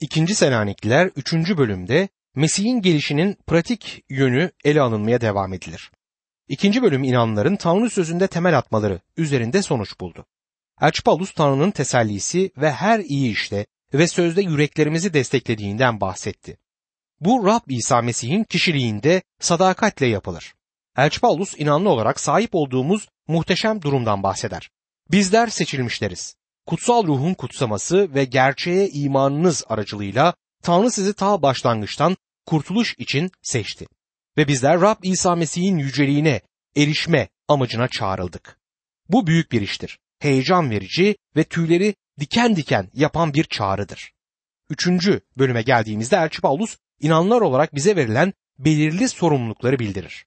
İkinci Selanikliler 3. bölümde Mesih'in gelişinin pratik yönü ele alınmaya devam edilir. İkinci bölüm inanların Tanrı sözünde temel atmaları üzerinde sonuç buldu. Elçi Paulus Tanrı'nın tesellisi ve her iyi işte ve sözde yüreklerimizi desteklediğinden bahsetti. Bu Rab İsa Mesih'in kişiliğinde sadakatle yapılır. Elçi Paulus inanlı olarak sahip olduğumuz muhteşem durumdan bahseder. Bizler seçilmişleriz. Kutsal ruhun kutsaması ve gerçeğe imanınız aracılığıyla Tanrı sizi ta başlangıçtan kurtuluş için seçti. Ve bizler Rab İsa Mesih'in yüceliğine erişme amacına çağrıldık. Bu büyük bir iştir. Heyecan verici ve tüyleri diken diken yapan bir çağrıdır. Üçüncü bölüme geldiğimizde Elçi Paulus inanlar olarak bize verilen belirli sorumlulukları bildirir.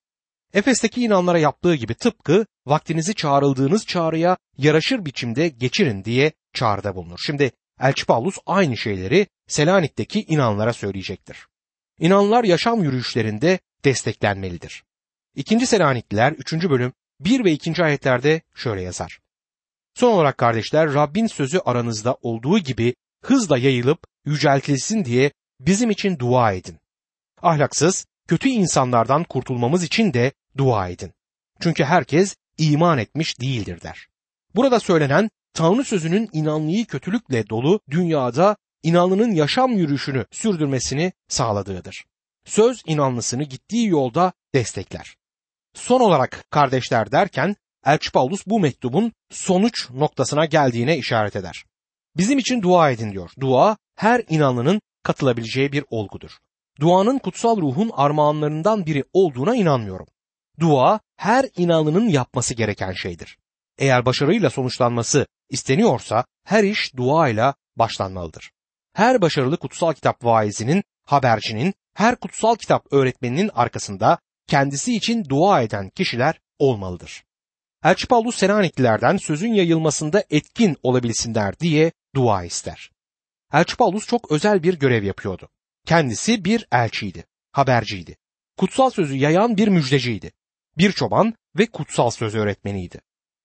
Efes'teki inanlara yaptığı gibi tıpkı vaktinizi çağrıldığınız çağrıya yaraşır biçimde geçirin diye çağrıda bulunur. Şimdi Elçi Paulus aynı şeyleri Selanik'teki inanlara söyleyecektir. İnanlar yaşam yürüyüşlerinde desteklenmelidir. İkinci Selanikliler 3. bölüm 1 ve 2. ayetlerde şöyle yazar. Son olarak kardeşler Rabbin sözü aranızda olduğu gibi hızla yayılıp yüceltilsin diye bizim için dua edin. Ahlaksız, kötü insanlardan kurtulmamız için de dua edin. Çünkü herkes iman etmiş değildir der. Burada söylenen Tanrı sözünün inanlıyı kötülükle dolu dünyada inanlının yaşam yürüyüşünü sürdürmesini sağladığıdır. Söz inanlısını gittiği yolda destekler. Son olarak kardeşler derken Elçi Paulus bu mektubun sonuç noktasına geldiğine işaret eder. Bizim için dua edin diyor. Dua her inanlının katılabileceği bir olgudur. Duanın kutsal ruhun armağanlarından biri olduğuna inanmıyorum. Dua her inanlının yapması gereken şeydir. Eğer başarıyla sonuçlanması isteniyorsa her iş duayla başlanmalıdır. Her başarılı kutsal kitap vaizinin, habercinin, her kutsal kitap öğretmeninin arkasında kendisi için dua eden kişiler olmalıdır. Elçi Paulus Selaniklilerden sözün yayılmasında etkin olabilsinler diye dua ister. Elçi Paulus çok özel bir görev yapıyordu. Kendisi bir elçiydi, haberciydi. Kutsal sözü yayan bir müjdeciydi. Bir çoban ve kutsal söz öğretmeniydi.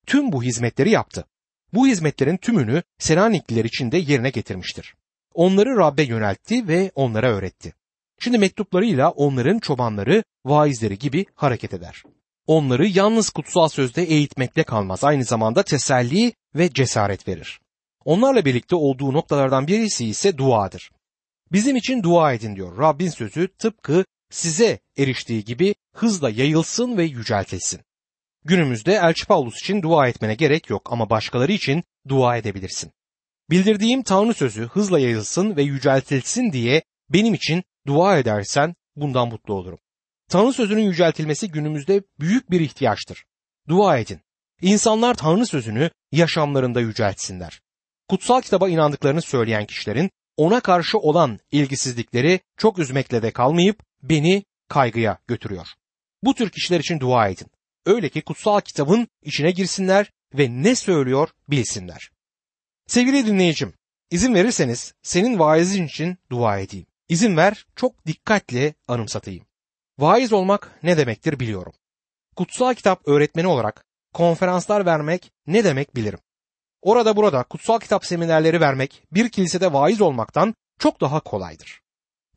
Tüm bu hizmetleri yaptı. Bu hizmetlerin tümünü Selanikliler için de yerine getirmiştir. Onları Rab'be yöneltti ve onlara öğretti. Şimdi mektuplarıyla onların çobanları, vaizleri gibi hareket eder. Onları yalnız kutsal sözde eğitmekle kalmaz, aynı zamanda teselli ve cesaret verir. Onlarla birlikte olduğu noktalardan birisi ise duadır. Bizim için dua edin diyor. Rabbin sözü tıpkı size eriştiği gibi hızla yayılsın ve yüceltilsin. Günümüzde Elçi Paulus için dua etmene gerek yok ama başkaları için dua edebilirsin. Bildirdiğim Tanrı sözü hızla yayılsın ve yüceltilsin diye benim için dua edersen bundan mutlu olurum. Tanrı sözünün yüceltilmesi günümüzde büyük bir ihtiyaçtır. Dua edin. İnsanlar Tanrı sözünü yaşamlarında yüceltsinler. Kutsal kitaba inandıklarını söyleyen kişilerin ona karşı olan ilgisizlikleri çok üzmekle de kalmayıp beni kaygıya götürüyor. Bu tür kişiler için dua edin. Öyle ki kutsal kitabın içine girsinler ve ne söylüyor bilsinler. Sevgili dinleyicim, izin verirseniz senin vaizin için dua edeyim. İzin ver çok dikkatle anımsatayım. Vaiz olmak ne demektir biliyorum. Kutsal kitap öğretmeni olarak konferanslar vermek ne demek bilirim. Orada burada kutsal kitap seminerleri vermek bir kilisede vaiz olmaktan çok daha kolaydır.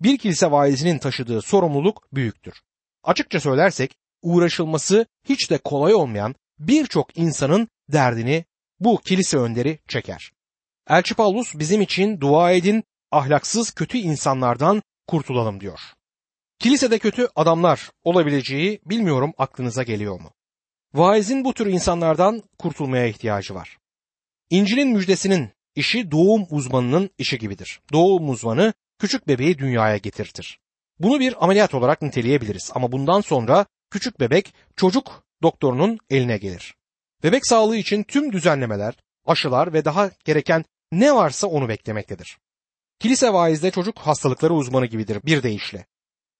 Bir kilise vaizinin taşıdığı sorumluluk büyüktür. Açıkça söylersek uğraşılması hiç de kolay olmayan birçok insanın derdini bu kilise önderi çeker. Elçi Paulus bizim için dua edin, ahlaksız kötü insanlardan kurtulalım diyor. Kilisede kötü adamlar olabileceği bilmiyorum aklınıza geliyor mu? Vaizin bu tür insanlardan kurtulmaya ihtiyacı var. İncil'in müjdesinin işi doğum uzmanının işi gibidir. Doğum uzmanı küçük bebeği dünyaya getirtir. Bunu bir ameliyat olarak niteleyebiliriz ama bundan sonra küçük bebek çocuk doktorunun eline gelir. Bebek sağlığı için tüm düzenlemeler, aşılar ve daha gereken ne varsa onu beklemektedir. Kilise vaizde çocuk hastalıkları uzmanı gibidir bir deyişle.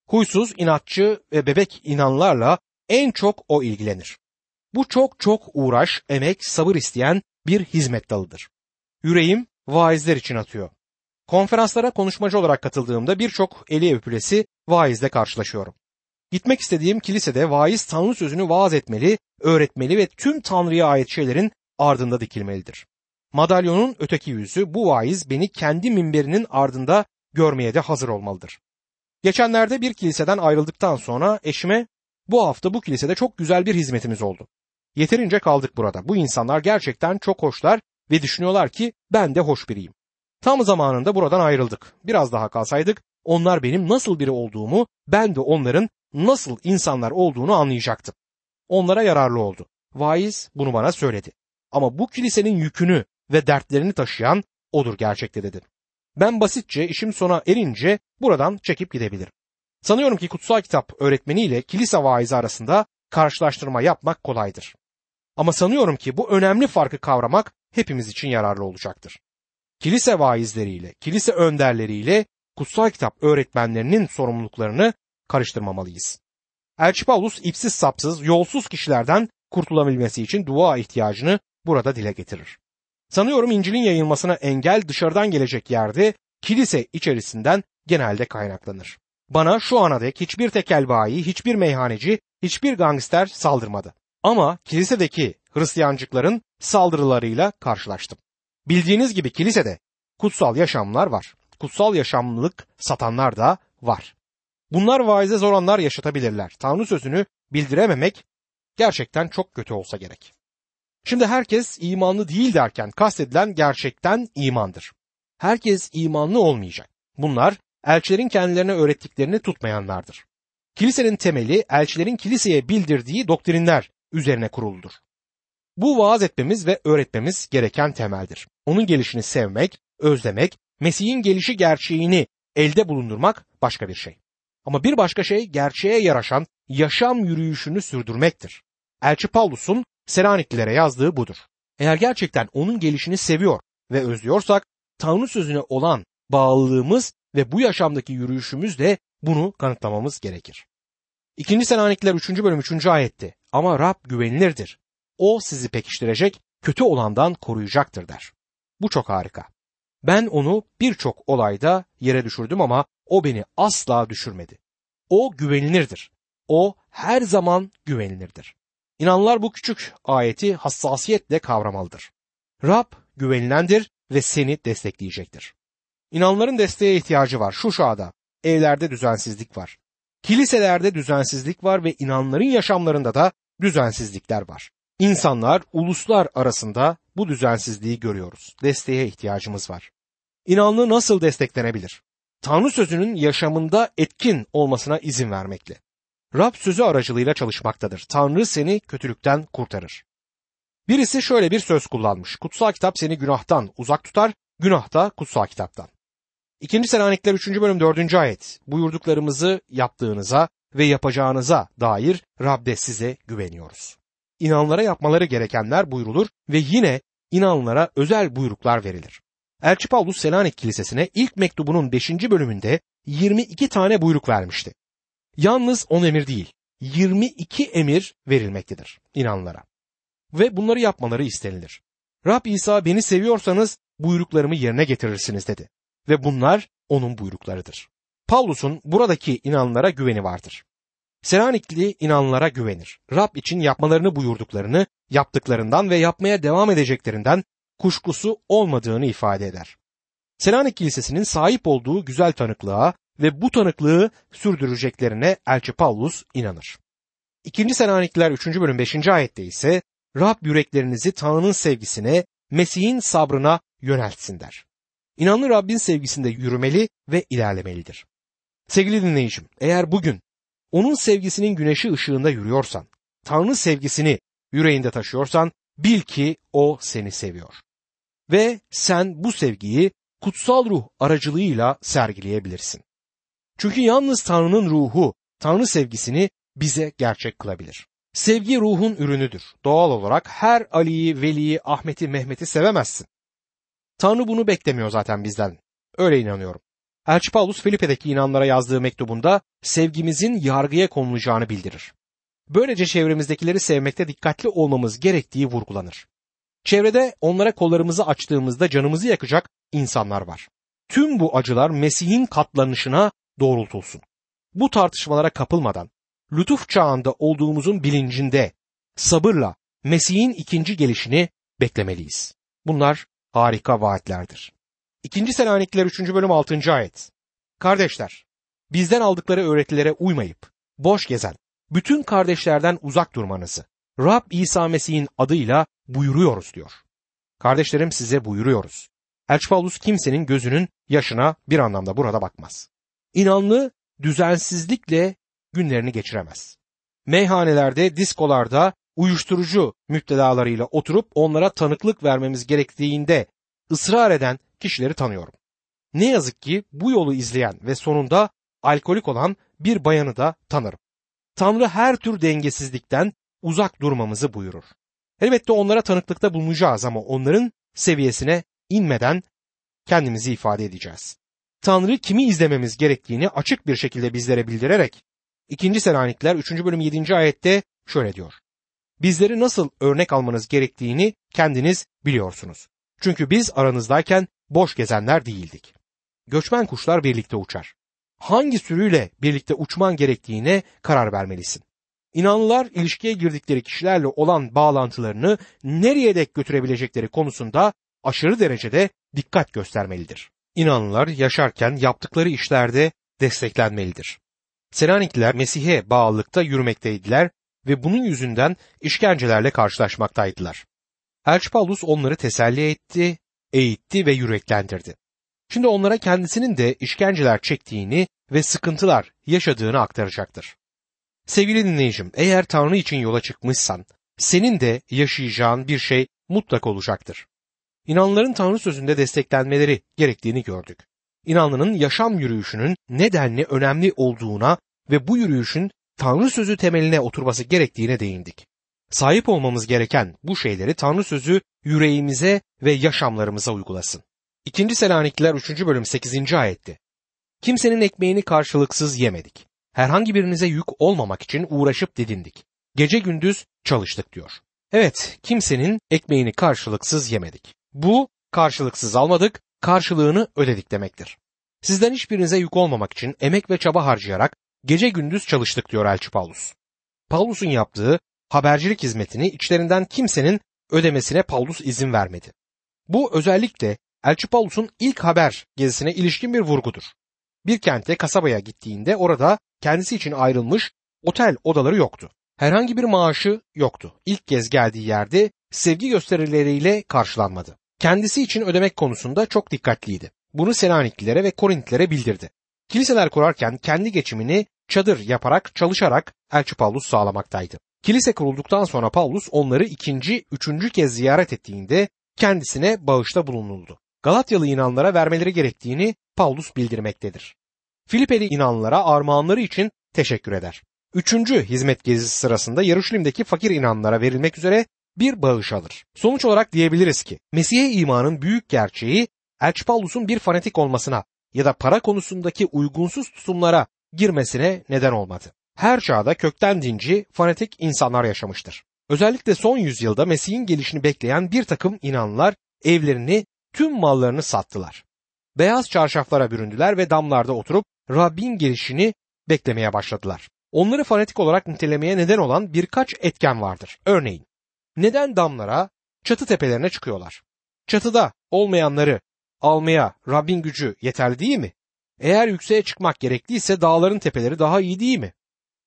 Huysuz, inatçı ve bebek inanlarla en çok o ilgilenir. Bu çok çok uğraş, emek, sabır isteyen bir hizmet dalıdır. Yüreğim vaizler için atıyor. Konferanslara konuşmacı olarak katıldığımda birçok eli öpülesi vaizle karşılaşıyorum. Gitmek istediğim kilisede vaiz Tanrı sözünü vaaz etmeli, öğretmeli ve tüm Tanrı'ya ait şeylerin ardında dikilmelidir. Madalyonun öteki yüzü bu vaiz beni kendi minberinin ardında görmeye de hazır olmalıdır. Geçenlerde bir kiliseden ayrıldıktan sonra eşime bu hafta bu kilisede çok güzel bir hizmetimiz oldu. Yeterince kaldık burada. Bu insanlar gerçekten çok hoşlar ve düşünüyorlar ki ben de hoş biriyim. Tam zamanında buradan ayrıldık. Biraz daha kalsaydık onlar benim nasıl biri olduğumu, ben de onların nasıl insanlar olduğunu anlayacaktım. Onlara yararlı oldu. Vaiz bunu bana söyledi. Ama bu kilisenin yükünü ve dertlerini taşıyan odur gerçekte dedi. Ben basitçe işim sona erince buradan çekip gidebilirim. Sanıyorum ki kutsal kitap öğretmeniyle kilise vaizi arasında karşılaştırma yapmak kolaydır. Ama sanıyorum ki bu önemli farkı kavramak hepimiz için yararlı olacaktır. Kilise vaizleriyle, kilise önderleriyle kutsal kitap öğretmenlerinin sorumluluklarını karıştırmamalıyız. Elçi Paulus ipsiz sapsız, yolsuz kişilerden kurtulabilmesi için dua ihtiyacını burada dile getirir. Sanıyorum İncil'in yayılmasına engel dışarıdan gelecek yerde kilise içerisinden genelde kaynaklanır. Bana şu ana dek hiçbir tekel bayi, hiçbir meyhaneci, hiçbir gangster saldırmadı. Ama kilisedeki Hristiyancıkların saldırılarıyla karşılaştım. Bildiğiniz gibi kilisede kutsal yaşamlar var. Kutsal yaşamlılık satanlar da var. Bunlar vaize zor yaşatabilirler. Tanrı sözünü bildirememek gerçekten çok kötü olsa gerek. Şimdi herkes imanlı değil derken kastedilen gerçekten imandır. Herkes imanlı olmayacak. Bunlar elçilerin kendilerine öğrettiklerini tutmayanlardır. Kilisenin temeli elçilerin kiliseye bildirdiği doktrinler üzerine kuruludur. Bu vaaz etmemiz ve öğretmemiz gereken temeldir. Onun gelişini sevmek, özlemek, Mesih'in gelişi gerçeğini elde bulundurmak başka bir şey. Ama bir başka şey gerçeğe yaraşan yaşam yürüyüşünü sürdürmektir. Elçi Paulus'un Selaniklilere yazdığı budur. Eğer gerçekten onun gelişini seviyor ve özlüyorsak Tanrı sözüne olan bağlılığımız ve bu yaşamdaki yürüyüşümüz de bunu kanıtlamamız gerekir. İkinci Selanikliler 3. bölüm 3. ayette ama Rab güvenilirdir. O sizi pekiştirecek, kötü olandan koruyacaktır der. Bu çok harika. Ben onu birçok olayda yere düşürdüm ama o beni asla düşürmedi. O güvenilirdir. O her zaman güvenilirdir. İnanlar bu küçük ayeti hassasiyetle kavramalıdır. Rab güvenilendir ve seni destekleyecektir. İnanların desteğe ihtiyacı var. Şu şahada evlerde düzensizlik var. Kiliselerde düzensizlik var ve inanların yaşamlarında da düzensizlikler var. İnsanlar, uluslar arasında bu düzensizliği görüyoruz. Desteğe ihtiyacımız var. İnanlı nasıl desteklenebilir? Tanrı sözünün yaşamında etkin olmasına izin vermekle. Rab sözü aracılığıyla çalışmaktadır. Tanrı seni kötülükten kurtarır. Birisi şöyle bir söz kullanmış. Kutsal kitap seni günahtan uzak tutar, günah da kutsal kitaptan. İkinci Selanikler 3. bölüm 4. ayet. Buyurduklarımızı yaptığınıza ve yapacağınıza dair Rab'de size güveniyoruz. İnanlara yapmaları gerekenler buyrulur ve yine inanlara özel buyruklar verilir. Elçi Paulus Selanik Kilisesi'ne ilk mektubunun 5. bölümünde 22 tane buyruk vermişti. Yalnız 10 emir değil, 22 emir verilmektedir inanlara. Ve bunları yapmaları istenilir. Rab İsa beni seviyorsanız buyruklarımı yerine getirirsiniz dedi. Ve bunlar onun buyruklarıdır. Paulus'un buradaki inanlara güveni vardır. Selanikli inanlara güvenir. Rab için yapmalarını buyurduklarını, yaptıklarından ve yapmaya devam edeceklerinden kuşkusu olmadığını ifade eder. Selanik Kilisesi'nin sahip olduğu güzel tanıklığa ve bu tanıklığı sürdüreceklerine Elçi Paulus inanır. 2. Selanikliler 3. bölüm 5. ayette ise Rab yüreklerinizi Tanrı'nın sevgisine, Mesih'in sabrına yöneltsin der. İnanlı Rabbin sevgisinde yürümeli ve ilerlemelidir. Sevgili dinleyicim, eğer bugün onun sevgisinin güneşi ışığında yürüyorsan, Tanrı sevgisini yüreğinde taşıyorsan bil ki o seni seviyor. Ve sen bu sevgiyi kutsal ruh aracılığıyla sergileyebilirsin. Çünkü yalnız Tanrı'nın ruhu, Tanrı sevgisini bize gerçek kılabilir. Sevgi ruhun ürünüdür. Doğal olarak her Ali'yi, Veli'yi, Ahmet'i, Mehmet'i sevemezsin. Tanrı bunu beklemiyor zaten bizden. Öyle inanıyorum. Elçi Paulus Filipe'deki inanlara yazdığı mektubunda sevgimizin yargıya konulacağını bildirir. Böylece çevremizdekileri sevmekte dikkatli olmamız gerektiği vurgulanır. Çevrede onlara kollarımızı açtığımızda canımızı yakacak insanlar var. Tüm bu acılar Mesih'in katlanışına doğrultulsun. Bu tartışmalara kapılmadan, lütuf çağında olduğumuzun bilincinde, sabırla Mesih'in ikinci gelişini beklemeliyiz. Bunlar harika vaatlerdir. İkinci Selanikliler 3. bölüm 6. ayet. Kardeşler, bizden aldıkları öğretilere uymayıp boş gezen bütün kardeşlerden uzak durmanızı Rab İsa Mesih'in adıyla buyuruyoruz diyor. Kardeşlerim size buyuruyoruz. Elçi Paulus kimsenin gözünün yaşına bir anlamda burada bakmaz. İnanlı düzensizlikle günlerini geçiremez. Meyhanelerde, diskolarda uyuşturucu müptelalarıyla oturup onlara tanıklık vermemiz gerektiğinde ısrar eden kişileri tanıyorum. Ne yazık ki bu yolu izleyen ve sonunda alkolik olan bir bayanı da tanırım. Tanrı her tür dengesizlikten uzak durmamızı buyurur. Elbette onlara tanıklıkta bulunacağız ama onların seviyesine inmeden kendimizi ifade edeceğiz. Tanrı kimi izlememiz gerektiğini açık bir şekilde bizlere bildirerek 2. Selanikler 3. bölüm 7. ayette şöyle diyor. Bizleri nasıl örnek almanız gerektiğini kendiniz biliyorsunuz. Çünkü biz aranızdayken boş gezenler değildik. Göçmen kuşlar birlikte uçar. Hangi sürüyle birlikte uçman gerektiğine karar vermelisin. İnanlılar ilişkiye girdikleri kişilerle olan bağlantılarını nereye dek götürebilecekleri konusunda aşırı derecede dikkat göstermelidir. İnanlılar yaşarken yaptıkları işlerde desteklenmelidir. Selanikliler Mesih'e bağlılıkta yürümekteydiler ve bunun yüzünden işkencelerle karşılaşmaktaydılar. Elçi Paulus onları teselli etti, eğitti ve yüreklendirdi. Şimdi onlara kendisinin de işkenceler çektiğini ve sıkıntılar yaşadığını aktaracaktır. Sevgili dinleyicim, eğer Tanrı için yola çıkmışsan, senin de yaşayacağın bir şey mutlak olacaktır. İnanların Tanrı sözünde desteklenmeleri gerektiğini gördük. İnanlının yaşam yürüyüşünün nedenli önemli olduğuna ve bu yürüyüşün Tanrı sözü temeline oturması gerektiğine değindik. Sahip olmamız gereken bu şeyleri Tanrı sözü yüreğimize ve yaşamlarımıza uygulasın. 2. Selanikliler 3. bölüm 8. ayette. Kimsenin ekmeğini karşılıksız yemedik. Herhangi birinize yük olmamak için uğraşıp didindik. Gece gündüz çalıştık diyor. Evet, kimsenin ekmeğini karşılıksız yemedik. Bu karşılıksız almadık, karşılığını ödedik demektir. Sizden hiçbirinize yük olmamak için emek ve çaba harcayarak gece gündüz çalıştık diyor Elçi Paulus. Paulus'un yaptığı habercilik hizmetini içlerinden kimsenin ödemesine Paulus izin vermedi. Bu özellikle Elçi Paulus'un ilk haber gezisine ilişkin bir vurgudur. Bir kente kasabaya gittiğinde orada kendisi için ayrılmış otel odaları yoktu. Herhangi bir maaşı yoktu. İlk kez geldiği yerde sevgi gösterileriyle karşılanmadı. Kendisi için ödemek konusunda çok dikkatliydi. Bunu Selaniklilere ve Korintlilere bildirdi. Kiliseler kurarken kendi geçimini çadır yaparak çalışarak Elçi Paulus sağlamaktaydı. Kilise kurulduktan sonra Paulus onları ikinci, üçüncü kez ziyaret ettiğinde kendisine bağışta bulunuldu. Galatyalı inanlara vermeleri gerektiğini Paulus bildirmektedir. Filipeli inanlara armağanları için teşekkür eder. Üçüncü hizmet gezisi sırasında Yaruşilim'deki fakir inanlara verilmek üzere bir bağış alır. Sonuç olarak diyebiliriz ki Mesih'e imanın büyük gerçeği Elçi Paulus'un bir fanatik olmasına ya da para konusundaki uygunsuz tutumlara girmesine neden olmadı. Her çağda kökten dinci, fanatik insanlar yaşamıştır. Özellikle son yüzyılda Mesih'in gelişini bekleyen bir takım inanlar evlerini, tüm mallarını sattılar. Beyaz çarşaflara büründüler ve damlarda oturup Rabbin gelişini beklemeye başladılar. Onları fanatik olarak nitelemeye neden olan birkaç etken vardır. Örneğin, neden damlara, çatı tepelerine çıkıyorlar? Çatıda olmayanları almaya Rabbin gücü yeterli değil mi? Eğer yükseğe çıkmak gerekliyse dağların tepeleri daha iyi değil mi?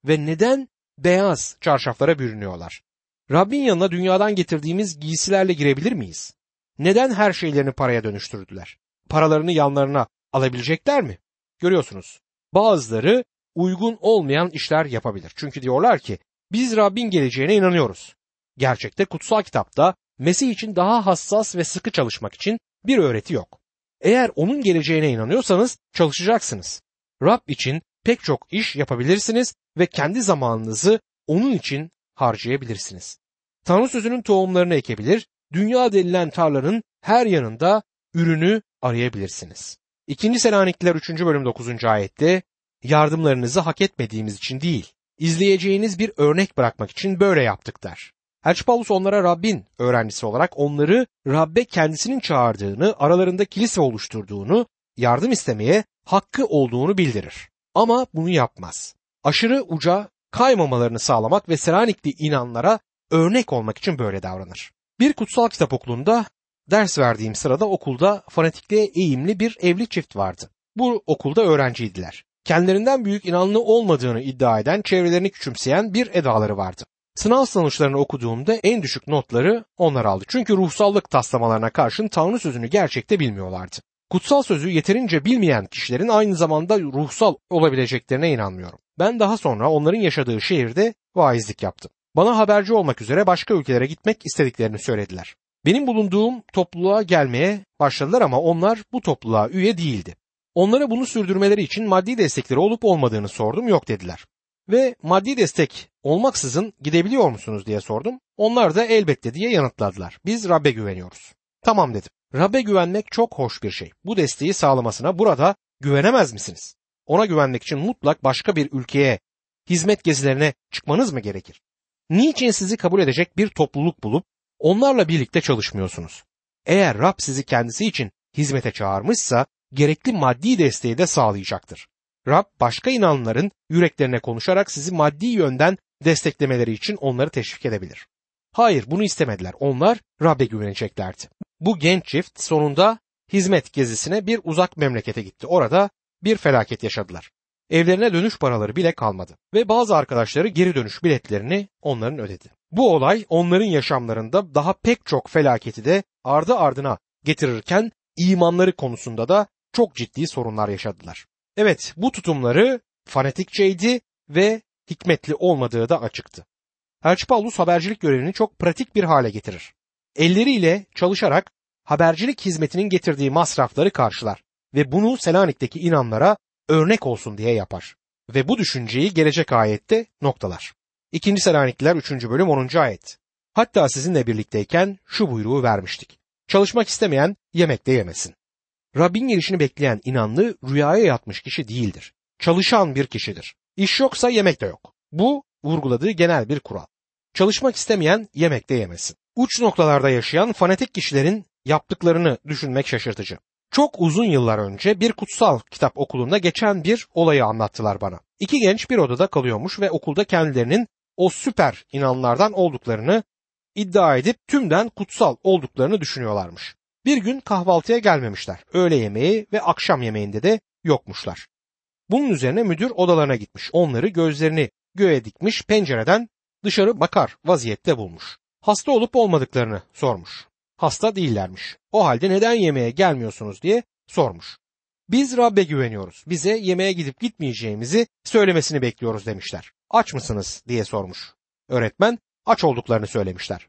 Ve neden beyaz çarşaflara bürünüyorlar? Rabbin yanına dünyadan getirdiğimiz giysilerle girebilir miyiz? Neden her şeylerini paraya dönüştürdüler? Paralarını yanlarına alabilecekler mi? Görüyorsunuz. Bazıları uygun olmayan işler yapabilir. Çünkü diyorlar ki biz Rabbin geleceğine inanıyoruz. Gerçekte kutsal kitapta Mesih için daha hassas ve sıkı çalışmak için bir öğreti yok. Eğer onun geleceğine inanıyorsanız çalışacaksınız. Rab için pek çok iş yapabilirsiniz ve kendi zamanınızı onun için harcayabilirsiniz. Tanrı sözünün tohumlarını ekebilir, dünya denilen tarlanın her yanında ürünü arayabilirsiniz. 2. Selanikliler 3. bölüm 9. ayette yardımlarınızı hak etmediğimiz için değil, izleyeceğiniz bir örnek bırakmak için böyle yaptık der. Elçi Paulus onlara Rabbin öğrencisi olarak onları Rabbe kendisinin çağırdığını, aralarında kilise oluşturduğunu, yardım istemeye hakkı olduğunu bildirir. Ama bunu yapmaz. Aşırı uca kaymamalarını sağlamak ve Selanikli inanlara örnek olmak için böyle davranır. Bir kutsal kitap okulunda ders verdiğim sırada okulda fanatikliğe eğimli bir evli çift vardı. Bu okulda öğrenciydiler. Kendilerinden büyük inanlı olmadığını iddia eden, çevrelerini küçümseyen bir edaları vardı. Sınav sonuçlarını okuduğumda en düşük notları onlar aldı. Çünkü ruhsallık taslamalarına karşın Tanrı sözünü gerçekte bilmiyorlardı. Kutsal sözü yeterince bilmeyen kişilerin aynı zamanda ruhsal olabileceklerine inanmıyorum. Ben daha sonra onların yaşadığı şehirde vaizlik yaptım. Bana haberci olmak üzere başka ülkelere gitmek istediklerini söylediler. Benim bulunduğum topluluğa gelmeye başladılar ama onlar bu topluluğa üye değildi. Onlara bunu sürdürmeleri için maddi destekleri olup olmadığını sordum yok dediler. Ve maddi destek olmaksızın gidebiliyor musunuz diye sordum. Onlar da elbette diye yanıtladılar. Biz Rab'be güveniyoruz. Tamam dedim. Rab'be güvenmek çok hoş bir şey. Bu desteği sağlamasına burada güvenemez misiniz? Ona güvenmek için mutlak başka bir ülkeye hizmet gezilerine çıkmanız mı gerekir? Niçin sizi kabul edecek bir topluluk bulup onlarla birlikte çalışmıyorsunuz? Eğer Rab sizi kendisi için hizmete çağırmışsa gerekli maddi desteği de sağlayacaktır. Rab başka inanların yüreklerine konuşarak sizi maddi yönden desteklemeleri için onları teşvik edebilir. Hayır bunu istemediler. Onlar Rab'be güveneceklerdi. Bu genç çift sonunda hizmet gezisine bir uzak memlekete gitti. Orada bir felaket yaşadılar. Evlerine dönüş paraları bile kalmadı ve bazı arkadaşları geri dönüş biletlerini onların ödedi. Bu olay onların yaşamlarında daha pek çok felaketi de ardı ardına getirirken imanları konusunda da çok ciddi sorunlar yaşadılar. Evet bu tutumları fanatikçeydi ve hikmetli olmadığı da açıktı. Elçi Paulus habercilik görevini çok pratik bir hale getirir. Elleriyle çalışarak habercilik hizmetinin getirdiği masrafları karşılar ve bunu Selanik'teki inanlara örnek olsun diye yapar. Ve bu düşünceyi gelecek ayette noktalar. 2. Selanikliler 3. bölüm 10. ayet. Hatta sizinle birlikteyken şu buyruğu vermiştik. Çalışmak istemeyen yemek de yemesin. Rabbin gelişini bekleyen inanlı rüyaya yatmış kişi değildir. Çalışan bir kişidir. İş yoksa yemek de yok. Bu vurguladığı genel bir kural. Çalışmak istemeyen yemek de yemesin. Uç noktalarda yaşayan fanatik kişilerin yaptıklarını düşünmek şaşırtıcı. Çok uzun yıllar önce bir kutsal kitap okulunda geçen bir olayı anlattılar bana. İki genç bir odada kalıyormuş ve okulda kendilerinin o süper inanlardan olduklarını iddia edip tümden kutsal olduklarını düşünüyorlarmış. Bir gün kahvaltıya gelmemişler. Öğle yemeği ve akşam yemeğinde de yokmuşlar. Bunun üzerine müdür odalarına gitmiş. Onları gözlerini göğe dikmiş pencereden dışarı bakar vaziyette bulmuş. Hasta olup olmadıklarını sormuş. Hasta değillermiş. O halde neden yemeğe gelmiyorsunuz diye sormuş. Biz Rab'be güveniyoruz. Bize yemeğe gidip gitmeyeceğimizi söylemesini bekliyoruz demişler. Aç mısınız diye sormuş. Öğretmen aç olduklarını söylemişler.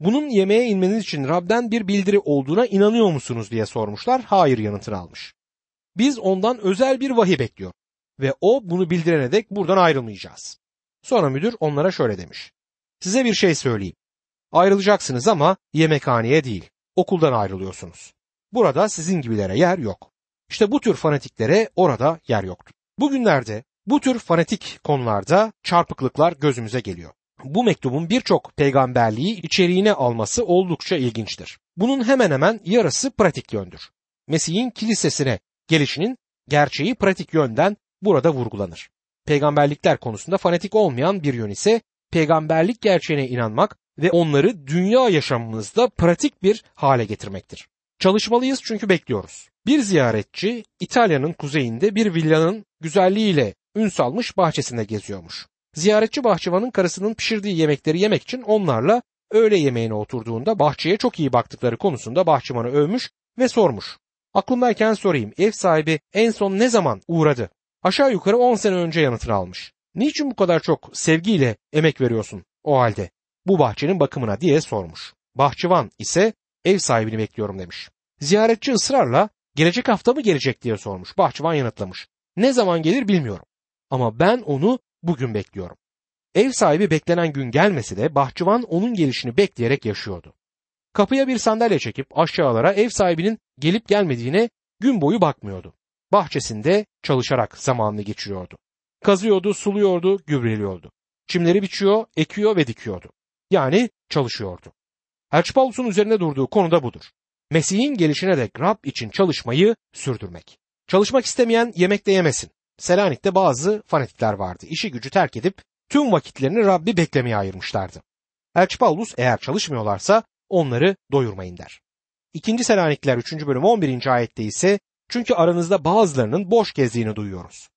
Bunun yemeğe inmeniz için Rab'den bir bildiri olduğuna inanıyor musunuz diye sormuşlar. Hayır yanıtını almış. Biz ondan özel bir vahiy bekliyor ve o bunu bildirene dek buradan ayrılmayacağız. Sonra müdür onlara şöyle demiş. Size bir şey söyleyeyim. Ayrılacaksınız ama yemekhaneye değil, okuldan ayrılıyorsunuz. Burada sizin gibilere yer yok. İşte bu tür fanatiklere orada yer yoktur. Bugünlerde bu tür fanatik konularda çarpıklıklar gözümüze geliyor. Bu mektubun birçok peygamberliği içeriğine alması oldukça ilginçtir. Bunun hemen hemen yarısı pratik yöndür. Mesih'in kilisesine gelişinin gerçeği pratik yönden burada vurgulanır. Peygamberlikler konusunda fanatik olmayan bir yön ise peygamberlik gerçeğine inanmak ve onları dünya yaşamımızda pratik bir hale getirmektir. Çalışmalıyız çünkü bekliyoruz. Bir ziyaretçi İtalya'nın kuzeyinde bir villanın güzelliğiyle ün salmış bahçesinde geziyormuş. Ziyaretçi bahçıvanın karısının pişirdiği yemekleri yemek için onlarla öğle yemeğine oturduğunda bahçeye çok iyi baktıkları konusunda bahçıvanı övmüş ve sormuş. Aklımdayken sorayım ev sahibi en son ne zaman uğradı? Aşağı yukarı 10 sene önce yanıtını almış. Niçin bu kadar çok sevgiyle emek veriyorsun o halde? Bu bahçenin bakımına diye sormuş. Bahçıvan ise ev sahibini bekliyorum demiş. Ziyaretçi ısrarla gelecek hafta mı gelecek diye sormuş. Bahçıvan yanıtlamış. Ne zaman gelir bilmiyorum. Ama ben onu bugün bekliyorum. Ev sahibi beklenen gün gelmesi de bahçıvan onun gelişini bekleyerek yaşıyordu. Kapıya bir sandalye çekip aşağılara ev sahibinin gelip gelmediğine gün boyu bakmıyordu. Bahçesinde çalışarak zamanını geçiriyordu. Kazıyordu, suluyordu, gübreliyordu. Çimleri biçiyor, ekiyor ve dikiyordu. Yani çalışıyordu. Elçi üzerine durduğu konu da budur. Mesih'in gelişine dek Rab için çalışmayı sürdürmek. Çalışmak istemeyen yemek de yemesin. Selanik'te bazı fanatikler vardı. İşi gücü terk edip tüm vakitlerini Rabbi beklemeye ayırmışlardı. Elçi eğer çalışmıyorlarsa onları doyurmayın der. 2. Selanikler 3. bölüm 11. ayette ise Çünkü aranızda bazılarının boş gezdiğini duyuyoruz.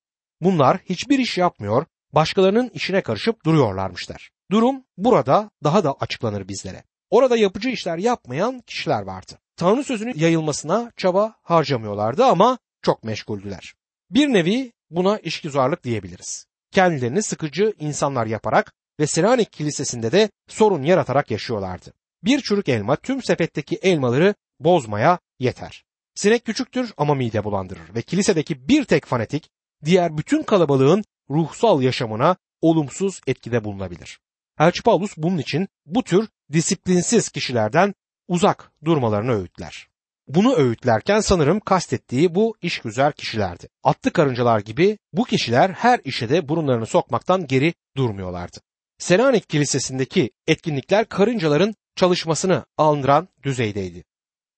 Bunlar hiçbir iş yapmıyor, başkalarının işine karışıp duruyorlarmışlar. Durum burada daha da açıklanır bizlere. Orada yapıcı işler yapmayan kişiler vardı. Tanrı sözünün yayılmasına çaba harcamıyorlardı ama çok meşguldüler. Bir nevi buna işgüzarlık diyebiliriz. Kendilerini sıkıcı insanlar yaparak ve Selanik Kilisesi'nde de sorun yaratarak yaşıyorlardı. Bir çürük elma tüm sepetteki elmaları bozmaya yeter. Sinek küçüktür ama mide bulandırır ve kilisedeki bir tek fanatik diğer bütün kalabalığın ruhsal yaşamına olumsuz etkide bulunabilir. Elçi Paulus bunun için bu tür disiplinsiz kişilerden uzak durmalarını öğütler. Bunu öğütlerken sanırım kastettiği bu işgüzar kişilerdi. Atlı karıncalar gibi bu kişiler her işe de burunlarını sokmaktan geri durmuyorlardı. Selanik Kilisesi'ndeki etkinlikler karıncaların çalışmasını andıran düzeydeydi.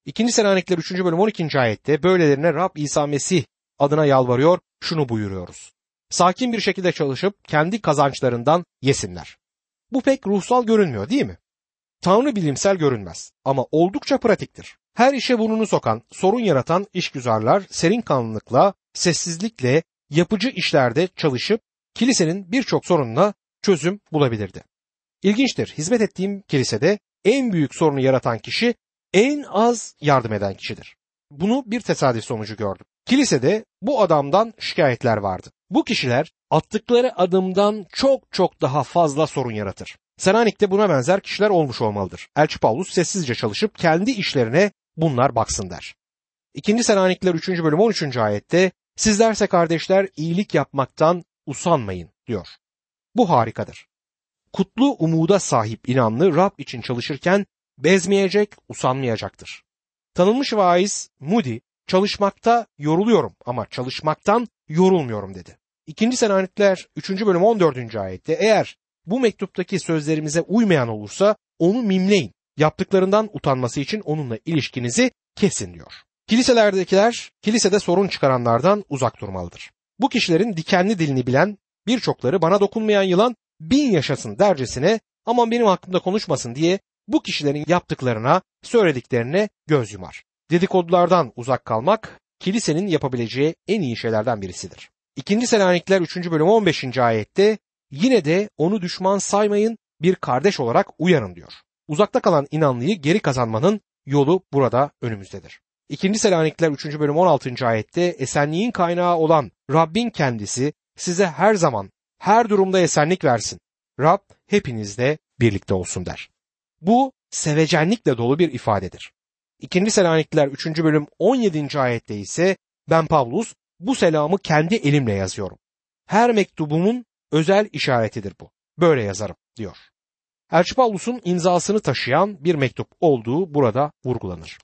2. Selanikler 3. bölüm 12. ayette böylelerine Rab İsa Mesih adına yalvarıyor, şunu buyuruyoruz. Sakin bir şekilde çalışıp kendi kazançlarından yesinler. Bu pek ruhsal görünmüyor değil mi? Tanrı bilimsel görünmez ama oldukça pratiktir. Her işe burnunu sokan, sorun yaratan işgüzarlar serin kanlılıkla, sessizlikle, yapıcı işlerde çalışıp kilisenin birçok sorununa çözüm bulabilirdi. İlginçtir, hizmet ettiğim kilisede en büyük sorunu yaratan kişi en az yardım eden kişidir. Bunu bir tesadüf sonucu gördüm. Kilisede bu adamdan şikayetler vardı. Bu kişiler attıkları adımdan çok çok daha fazla sorun yaratır. Selanik'te buna benzer kişiler olmuş olmalıdır. Elçi Paulus sessizce çalışıp kendi işlerine bunlar baksın der. 2. Selanikler 3. bölüm 13. ayette sizlerse kardeşler iyilik yapmaktan usanmayın diyor. Bu harikadır. Kutlu umuda sahip inanlı Rab için çalışırken bezmeyecek, usanmayacaktır. Tanınmış vaiz Moody çalışmakta yoruluyorum ama çalışmaktan yorulmuyorum dedi. İkinci Selanikler 3. bölüm 14. ayette eğer bu mektuptaki sözlerimize uymayan olursa onu mimleyin. Yaptıklarından utanması için onunla ilişkinizi kesin diyor. Kiliselerdekiler kilisede sorun çıkaranlardan uzak durmalıdır. Bu kişilerin dikenli dilini bilen birçokları bana dokunmayan yılan bin yaşasın dercesine aman benim hakkımda konuşmasın diye bu kişilerin yaptıklarına, söylediklerine göz yumar. Dedikodulardan uzak kalmak kilisenin yapabileceği en iyi şeylerden birisidir. 2. Selanikler 3. bölüm 15. ayette yine de onu düşman saymayın bir kardeş olarak uyanın diyor. Uzakta kalan inanlıyı geri kazanmanın yolu burada önümüzdedir. 2. Selanikler 3. bölüm 16. ayette esenliğin kaynağı olan Rabbin kendisi size her zaman her durumda esenlik versin. Rab hepinizle birlikte olsun der. Bu sevecenlikle dolu bir ifadedir. 2. Selanikliler 3. bölüm 17. ayette ise ben Pavlus bu selamı kendi elimle yazıyorum. Her mektubumun özel işaretidir bu. Böyle yazarım diyor. Elçi Pavlus'un imzasını taşıyan bir mektup olduğu burada vurgulanır.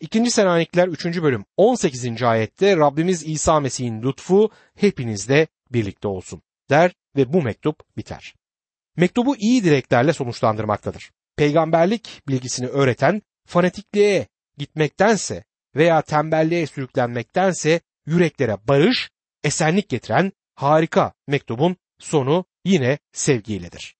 2. Selanikliler 3. bölüm 18. ayette Rabbimiz İsa Mesih'in lütfu hepinizle birlikte olsun der ve bu mektup biter. Mektubu iyi dileklerle sonuçlandırmaktadır. Peygamberlik bilgisini öğreten fanatikliğe gitmektense veya tembelliğe sürüklenmektense yüreklere barış, esenlik getiren harika mektubun sonu yine sevgiyledir.